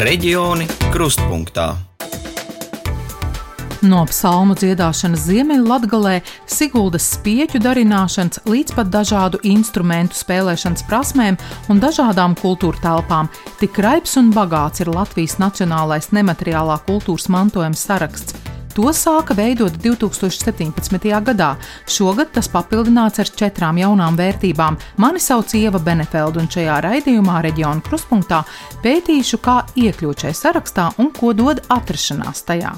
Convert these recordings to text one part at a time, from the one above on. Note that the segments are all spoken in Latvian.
Reģioni krustpunktā. No psalmu dziedāšanas Ziemeļvidgalē, Siguldas spieķu darināšanas līdz pat dažādu instrumentu spēlēšanas prasmēm un dažādām kultūra telpām. Tik raips un bagāts ir Latvijas nacionālais nemateriālā kultūras mantojuma saraksts. To sāka veidot 2017. gadā. Šogad tas papildināts ar četrām jaunām vērtībām. Mani sauc Ieva Benefelda, un šajā raidījumā reģiona kruspunktā pētīšu, kā iekļūt šajā sarakstā un ko dod atrašanās tajā.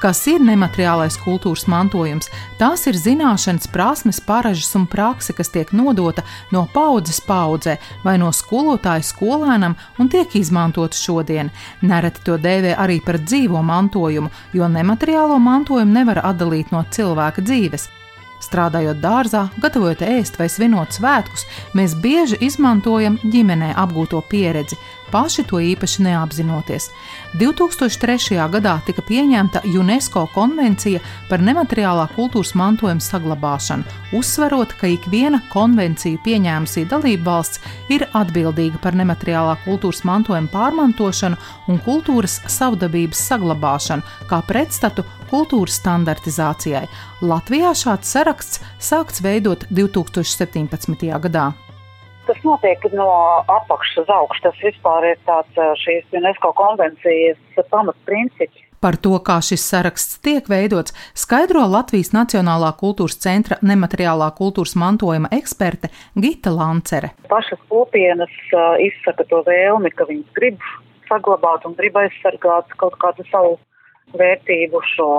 Kas ir nemateriālais kultūras mantojums? Tās ir zināšanas, prasmes, paražas un prakse, kas tiek nodota no paudzes paudzē vai no skolotāja skolēnam un tiek izmantota šodien. Nereti to dēvē arī par dzīvo mantojumu, jo nemateriālo mantojumu nevar atdalīt no cilvēka dzīves. Strādājot dārzā, gatavojot ēst vai svinot svētkus, mēs bieži izmantojam ģimenē apgūto pieredzi, paši to īpaši neapzinoties. 2003. gadā tika pieņemta UNESCO konvencija par nemateriālā kultūras mantojuma saglabāšanu, uzsverot, ka ikviena konvenciju pieņēmusī dalība valsts ir atbildīga par nemateriālā kultūras mantojuma pārmantošanu un kultūras savdabības saglabāšanu, kā pretstatu kultūras standartizācijai. Latvijā šāds saraksts sākts veidot 2017. gadā tas notiek no apakšas uz augšu. Tas vispār ir tāds šīs UNESCO konvencijas pamatprincips. Par to, kā šis saraksts tiek veidots, skaidro Latvijas Nacionālā kultūras centra nemateriālā kultūras mantojuma eksperte Gita Lancere. Pašas kopienas izsaka to vēlmi, ka viņas grib saglabāt un grib aizsargāt kaut kādu savu vērtību, šo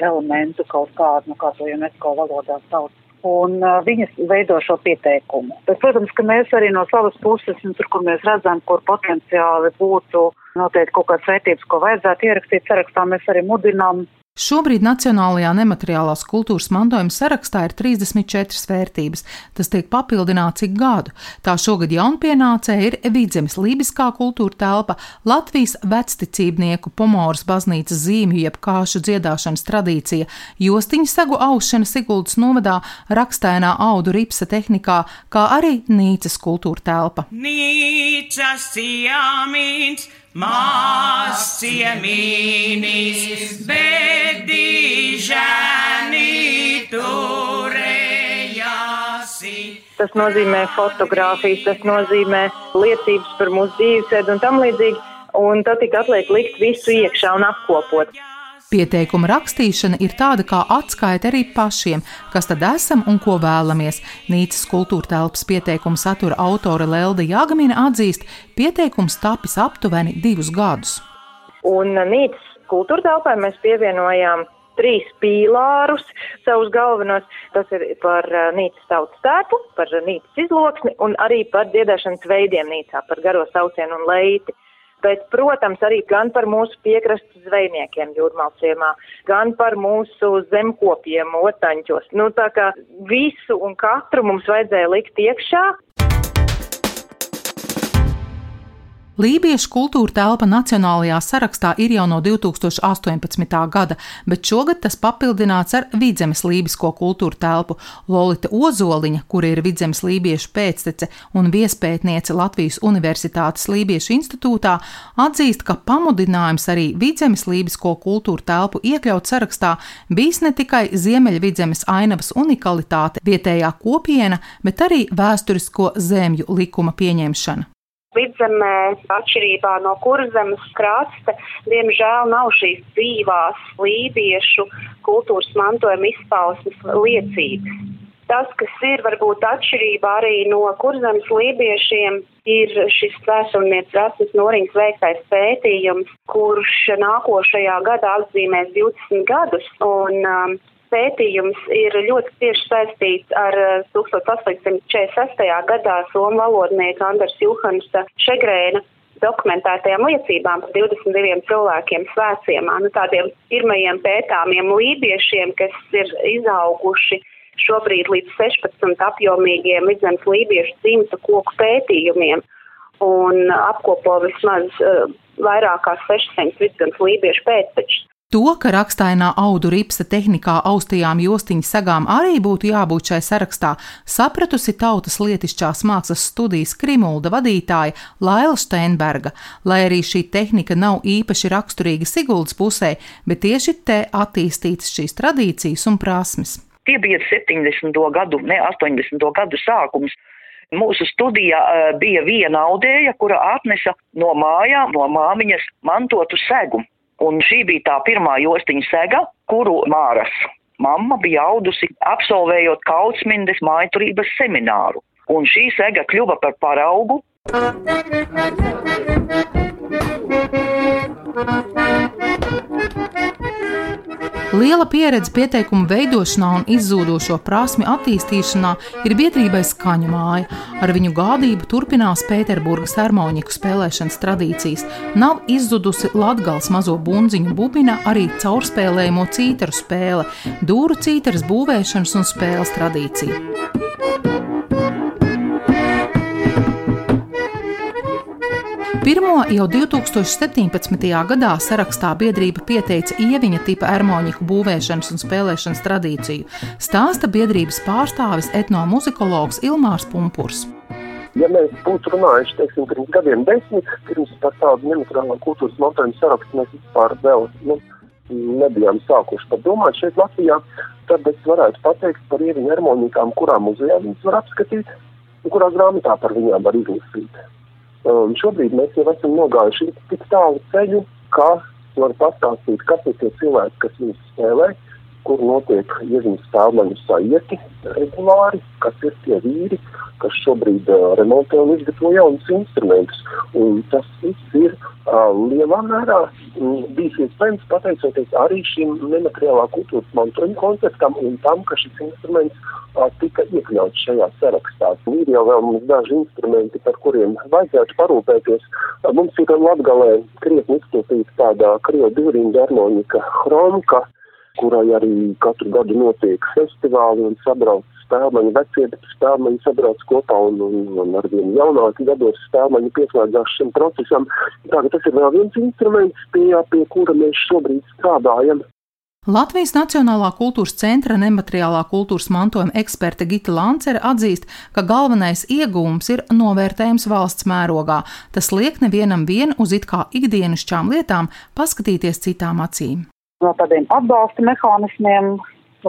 elementu, kaut kādu, nu, kā to UNESCO valodā sauc un uh, viņas veido šo pieteikumu. Bet, protams, ka mēs arī no savas puses, un tur, kur mēs redzam, kur potenciāli būtu noteikti kaut kādas vērtības, ko vajadzētu ierakstīt sarakstā, mēs arī mudinām Šobrīd Nacionālajā nemateriālās kultūras mantojuma sarakstā ir 34 vērtības. Tas tiek papildināts ik gadu. Tā šogad jaunpienācē ir Vidzemes Lībiskā kultūra telpa, Latvijas vecticībnieku pomoras baznīcas zīmju jeb kāšu dziedāšanas tradīcija, jostiņu sagu aušana Siguldas novadā, rakstainā audu ripsa tehnikā, kā arī Nīcas kultūra telpa. Nīcas ciemīns! Mās ciemīnis, bet Tas nozīmē fotografijas, tas nozīmē liecības par mūsu dzīvesveidu un tam līdzīgi. Un tad tik atliek likt visu iekšā un apkopot. Pieteikuma rakstīšana ir tāda kā atskaita arī pašiem, kas tad esam un ko vēlamies. Nīcas kultūra telpas pieteikuma satura autore Lelda Jāgamina atzīst, pieteikums tapis aptuveni divus gadus. Un Nīcas kultūra telpai mēs pievienojām trīs pīlārus, savus galvenos. Tas ir par nīcas tautas tēpu, par nīcas izloksni un arī par dziedāšanas veidiem nīcā, par garo saucienu un leiti bet, protams, arī gan par mūsu piekrastes zvejniekiem jūrmalciemā, gan par mūsu zemkopiem otaņķos. Nu, tā kā visu un katru mums vajadzēja likt iekšā, Lībiešu kultūra telpa Nacionālajā sarakstā ir jau no 2018. gada, bet šogad tas papildināts ar Vidzemes lībisko kultūra telpu. Lolita Ozoliņa, kur ir Vidzemes lībiešu pēctece un viespētniece Latvijas Universitātes Lībiešu institūtā, atzīst, ka pamudinājums arī Vidzemes lībisko kultūra telpu iekļaut sarakstā bijis ne tikai Ziemeļvidzemes ainavas unikalitāte, vietējā kopiena, bet arī vēsturisko zemju likuma pieņemšana. Vidzemē, atšķirībā no kurzemes krasta, diemžēl nav šīs dzīvās lībiešu kultūras mantojuma izpausmes liecības. Tas, kas ir varbūt atšķirībā arī no kurzemes lībiešiem, ir šis vēsturnieces Rasmus Noriņas veiktais pētījums, kurš nākošajā gadā atzīmēs 20 gadus. Un, um, pētījums ir ļoti cieši saistīts ar 1846. Eh, gadā somu valodnieka Anders Juhansa Šegrēna dokumentētajām liecībām par 22 cilvēkiem svētciemā, nu, tādiem pirmajiem pētāmiem lībiešiem, kas ir izauguši šobrīd līdz 16 apjomīgiem vidzemes lībiešu dzimta koku pētījumiem un apkopo vismaz uh, vairāk kā 600 vidzemes lībiešu pēctečus. To, ka rakstainā audu ripsa tehnikā austajām jostiņu sagām arī būtu jābūt šai sarakstā, sapratusi tautas lietišķās mākslas studijas Krimulda vadītāja Laila Steinberga, lai arī šī tehnika nav īpaši raksturīga Siguldas pusē, bet tieši te attīstītas šīs tradīcijas un prasmes. Tie bija 70. gadu, ne 80. gadu sākums. Mūsu studijā uh, bija viena audēja, kura atnesa no mājām, no māmiņas mantotu segu. Un šī bija tā pirmā jostiņa sega, kuru Māras mamma bija audusi absolvējot Kautsmindes mājturības semināru. Un šī sega kļuva par paraugu. Liela pieredze pieteikumu veidošanā un izzūdošo prasmi attīstīšanā ir biedrībai skaņu māja. Ar viņu gādību turpinās Pēterburgas harmoniku spēlēšanas tradīcijas. Nav izzudusi Latgals mazo bunziņu bubina arī caurspēlējumu cītaru spēle, dūru cītaras būvēšanas un spēles tradīcija. Pirmo jau 2017. gadā sarakstā biedrība pieteica ieviņa tipa ermoņiku būvēšanas un spēlēšanas tradīciju, stāsta biedrības pārstāvis etnomuzikologs Ilmārs Pumpurs. Ja mēs būtu runājuši, teiksim, pirms gadiem desmit, pirms par tādu nemateriālo kultūras mantojumu sarakstu mēs vispār vēl nu, nebijām sākuši par domāt šeit Latvijā, tad es varētu pateikt par ieviņu ermoņikām, kurā muzejā viņas var apskatīt un kurā grāmatā par viņām var izlasīt. Un šobrīd mēs jau esam nogājuši tik tālu ceļu, ka var pastāstīt, kas ir tie cilvēki, kas viņus spēlē, kur notiek iezīmes stāvmaņu sajieti regulāri, kas ir tie vīri, kas šobrīd uh, remontē un izgatavo jaunus instrumentus. Un tas viss ir uh, lielā mērā um, bijis iespējams pateicoties arī šim nemateriālā kultūras mantojuma konceptam un tam, ka šis instruments uh, tika iekļauts šajā sarakstā. Ir jau vēl mums daži instrumenti, par kuriem vajadzētu parūpēties. Uh, mums ir Latgalē krietni izplatīta tāda krievu divrinda harmonika Hromka, kurai arī katru gadu notiek festivāli un sabrauc spēlmaņi, vecie spēlmaņi sabrauc kopā un, un, un ar vienu jaunāku gados spēlmaņi pieslēdzās šim procesam. Tātad tas ir vēl viens instruments, pie, pie kura mēs šobrīd strādājam. Latvijas Nacionālā kultūras centra nemateriālā kultūras mantojuma eksperte Gita Lancere atzīst, ka galvenais iegūms ir novērtējums valsts mērogā. Tas liek nevienam vien uz it kā ikdienišķām lietām paskatīties citām acīm. No tādiem atbalsta mehānismiem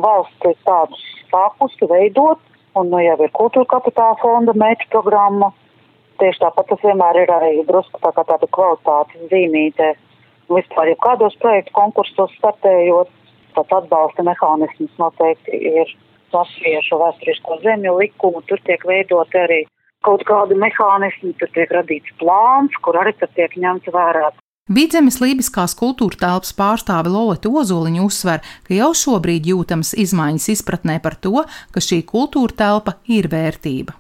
valsts ir tādus sākusi veidot, un nu jau ir kultūra kapitāla fonda mērķa programma. Tieši tāpat tas vienmēr ir arī drusku tā kā tāda kvalitātes zīmīte. Vispār jau kādos projektu konkursos startējot, tāds atbalsta mehānisms noteikti ir latviešu vēsturisko zemju likumu, tur tiek veidot arī kaut kādi mehānismi, tur tiek radīts plāns, kur arī tad tiek ņemts vērā Vidzemes Lībiskās kultūra telpas pārstāve Lolita Ozoliņa uzsver, ka jau šobrīd jūtamas izmaiņas izpratnē par to, ka šī kultūra telpa ir vērtība.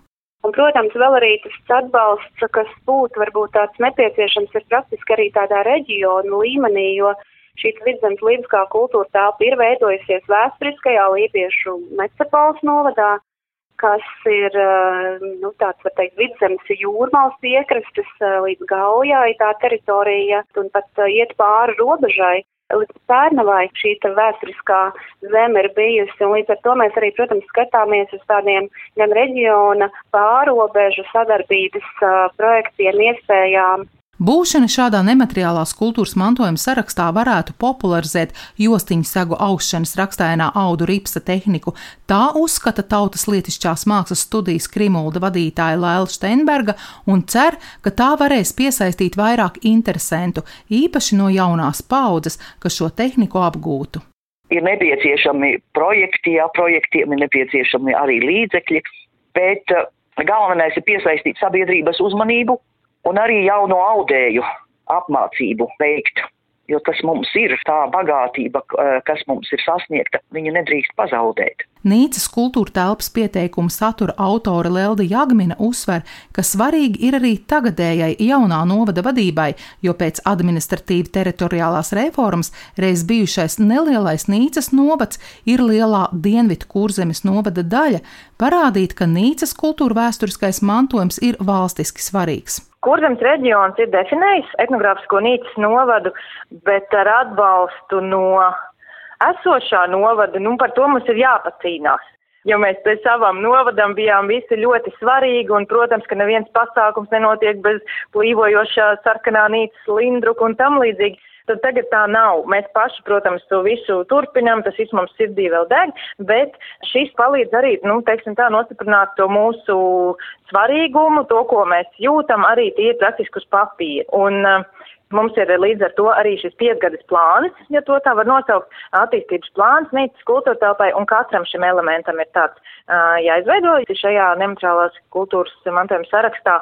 Un, protams, vēl arī tas atbalsts, kas būtu varbūt tāds nepieciešams, ir praktiski arī tādā reģionu līmenī, jo šī vidzemes lībiskā kultūra telpa ir veidojusies vēsturiskajā lībiešu Mecepāls novadā, kas ir eh, nu, tāds, var teikt, vidzemes jūrmāls piekrastes eh, līdz Gaujai, tā teritorija, un pat eh, iet pāri robežai. Līdz Pērnavai šī vēsturiskā zeme ir bijusi, un līdz ar to mēs arī, protams, skatāmies uz tādiem gan reģiona pārobežu sadarbības projektiem, iespējām Būšana šādā nemateriālās kultūras mantojuma sarakstā varētu popularizēt jostiņu sagu aušanas rakstainā audu ripsa tehniku. Tā uzskata tautas lietišķās mākslas studijas Krimulda vadītāja Lēla Steinberga un cer, ka tā varēs piesaistīt vairāk interesentu, īpaši no jaunās paudzes, kas šo tehniku apgūtu. Ir nepieciešami projekti, jā, projektiem ir nepieciešami arī līdzekļi, bet eh, galvenais ir piesaistīt sabiedrības uzmanību un arī jauno audēju apmācību veikt. Jo tas mums ir tā bagātība, kas mums ir sasniegta, viņu nedrīkst pazaudēt. Nīcas kultūra telpas pieteikuma satura autore Lelda Jagmina uzsver, ka svarīgi ir arī tagadējai jaunā novada vadībai, jo pēc administratīvi teritoriālās reformas reiz bijušais nelielais Nīcas novads ir lielā Dienvidu kurzemes novada daļa, parādīt, ka Nīcas kultūra vēsturiskais mantojums ir valstiski svarīgs. Kurzems reģions ir definējis etnogrāfisko Nīcas novadu, bet ar atbalstu no esošā novada, nu par to mums ir jāpacīnās. Jo mēs te savam novadam bijām visi ļoti svarīgi, un, protams, ka neviens pasākums nenotiek bez plīvojošā sarkanā nīcas lindruka un tam līdzīgi. Tad tagad tā nav. Mēs paši, protams, to visu turpinām, tas viss mums sirdī vēl deg, bet šis palīdz arī, nu, teiksim tā, nostiprināt to mūsu svarīgumu, to, ko mēs jūtam, arī tie praktiski uz papīra. Un, Mums ir līdz ar to arī šis piecgadas plāns, ja to tā var nosaukt, attīstības plāns Nīcas kultūra telpai, un katram šim elementam ir tāds uh, jāizveido šajā nemateriālās kultūras mantojuma sarakstā.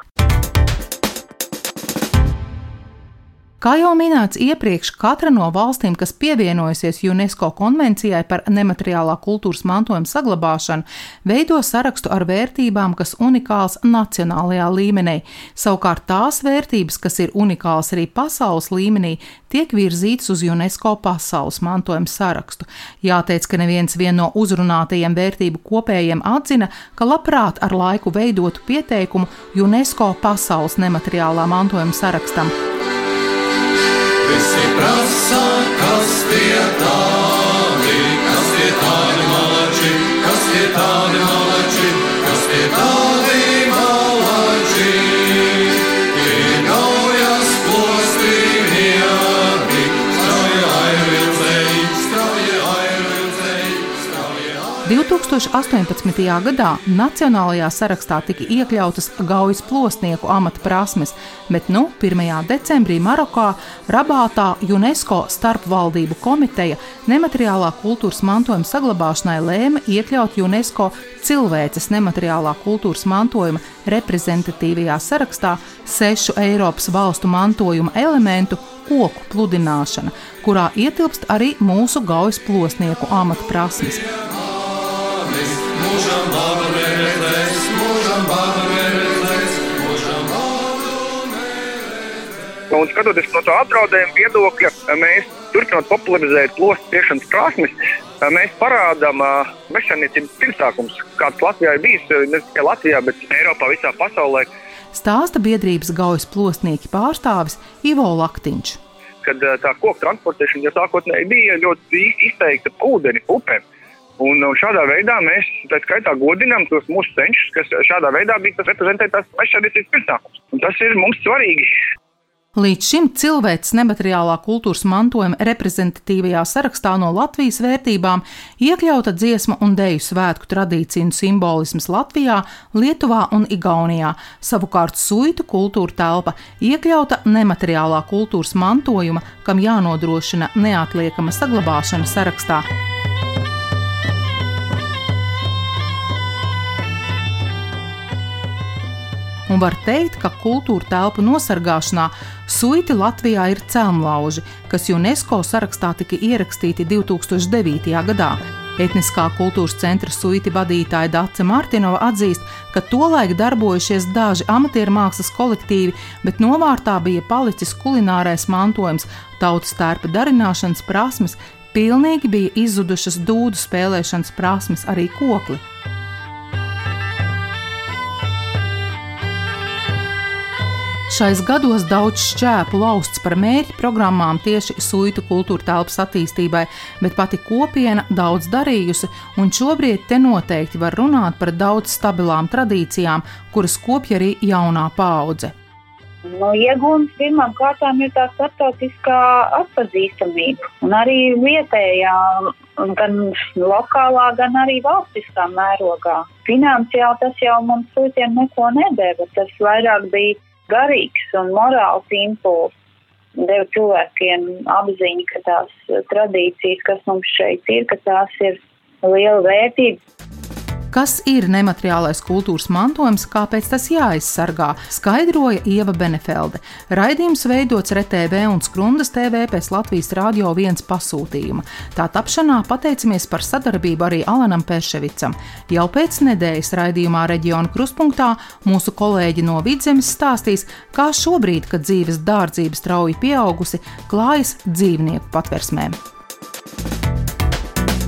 Kā jau minēts iepriekš, katra no valstīm, kas pievienojusies UNESCO konvencijai par nemateriālā kultūras mantojuma saglabāšanu, veido sarakstu ar vērtībām, kas unikāls nacionālajā līmenī. Savukārt tās vērtības, kas ir unikāls arī pasaules līmenī, tiek virzītas uz UNESCO pasaules mantojuma sarakstu. Jāteic, ka neviens no uzrunātajiem vērtību kopējiem atzina, ka labprāt ar laiku veidotu pieteikumu UNESCO pasaules nemateriālā mantojuma sarakstam Visi prasa, kas tie tādi, 2018. gadā Nacionālajā sarakstā tika iekļautas gaujas plosnieku amata prasmes, bet nu 1. decembrī Marokā Rabātā UNESCO starpvaldību komiteja nemateriālā kultūras mantojuma saglabāšanai lēma iekļaut UNESCO cilvēces nemateriālā kultūras mantojuma reprezentatīvajā sarakstā sešu Eiropas valstu mantojuma elementu koku pludināšana, kurā ietilpst arī mūsu gaujas plosnieku amata prasmes. Mūžam vārdu neredzēs, mūžam vārdu neredzēs, mūžam Un skatoties no tā apdraudējuma viedokļa, mēs turpinot popularizēt plostu tiešanas prasmes, mēs parādām mežsaimniecības pirmsākums, kāds Latvijā ir bijis, ne tikai Latvijā, bet Eiropā, visā pasaulē. Stāsta biedrības gaujas plosnieki pārstāvis Ivo Laktiņš. Kad tā koku transportēšana jau sākotnēji bija ļoti izteikta ūdeni, upēm. Un šādā veidā mēs tā skaitā godinām tos mūsu senčus, kas šādā veidā bija tas reprezentētās mežsaimniecības pirmsākums. Un tas ir mums svarīgi. Līdz šim cilvēks nemateriālā kultūras mantojuma reprezentatīvajā sarakstā no Latvijas vērtībām iekļauta dziesmu un deju svētku tradīciju un simbolisms Latvijā, Lietuvā un Igaunijā. Savukārt suitu kultūra telpa iekļauta nemateriālā kultūras mantojuma, kam jānodrošina neatliekama saglabāšana sarakstā. Un var teikt, ka kultūra telpu nosargāšanā suiti Latvijā ir celmlauži, kas UNESCO sarakstā tika ierakstīti 2009. gadā. Etniskā kultūras centra suiti vadītāja Dace Martinova atzīst, ka tolaik darbojušies daži amatieru mākslas kolektīvi, bet novārtā bija palicis kulinārais mantojums, tautas tērpa darināšanas prasmes, pilnīgi bija izzudušas dūdu spēlēšanas prasmes, arī kokli. Šais gados daudz šķēpu lausts par mērķi programmām tieši suitu kultūra telpas attīstībai, bet pati kopiena daudz darījusi, un šobrīd te noteikti var runāt par daudz stabilām tradīcijām, kuras kopja arī jaunā paudze. No iegūmas pirmām kārtām ir tā starptautiskā atpazīstamība un arī vietējā, gan lokālā, gan arī valstiskā mērogā. Finansiāli tas jau mums sūtiem neko nedēva, tas vairāk bija garīgs un morāls impulss deva cilvēkiem apziņu, ka tās tradīcijas, kas mums šeit ir, ka tās ir liela vērtība. Kas ir nemateriālais kultūras mantojums, kāpēc tas jāaizsargā, skaidroja Ieva Benefelde. Raidījums veidots RTV un Skrundas TV pēc Latvijas Rādio 1 pasūtījuma. Tā tapšanā pateicamies par sadarbību arī Alanam Peševicam. Jau pēc nedēļas raidījumā Reģiona Kruspunktā mūsu kolēģi no Vidzemes stāstīs, kā šobrīd, kad dzīves dārdzība strauji pieaugusi, klājas dzīvnieku patversmēm.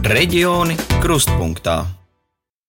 Reģioni Krustpunktā.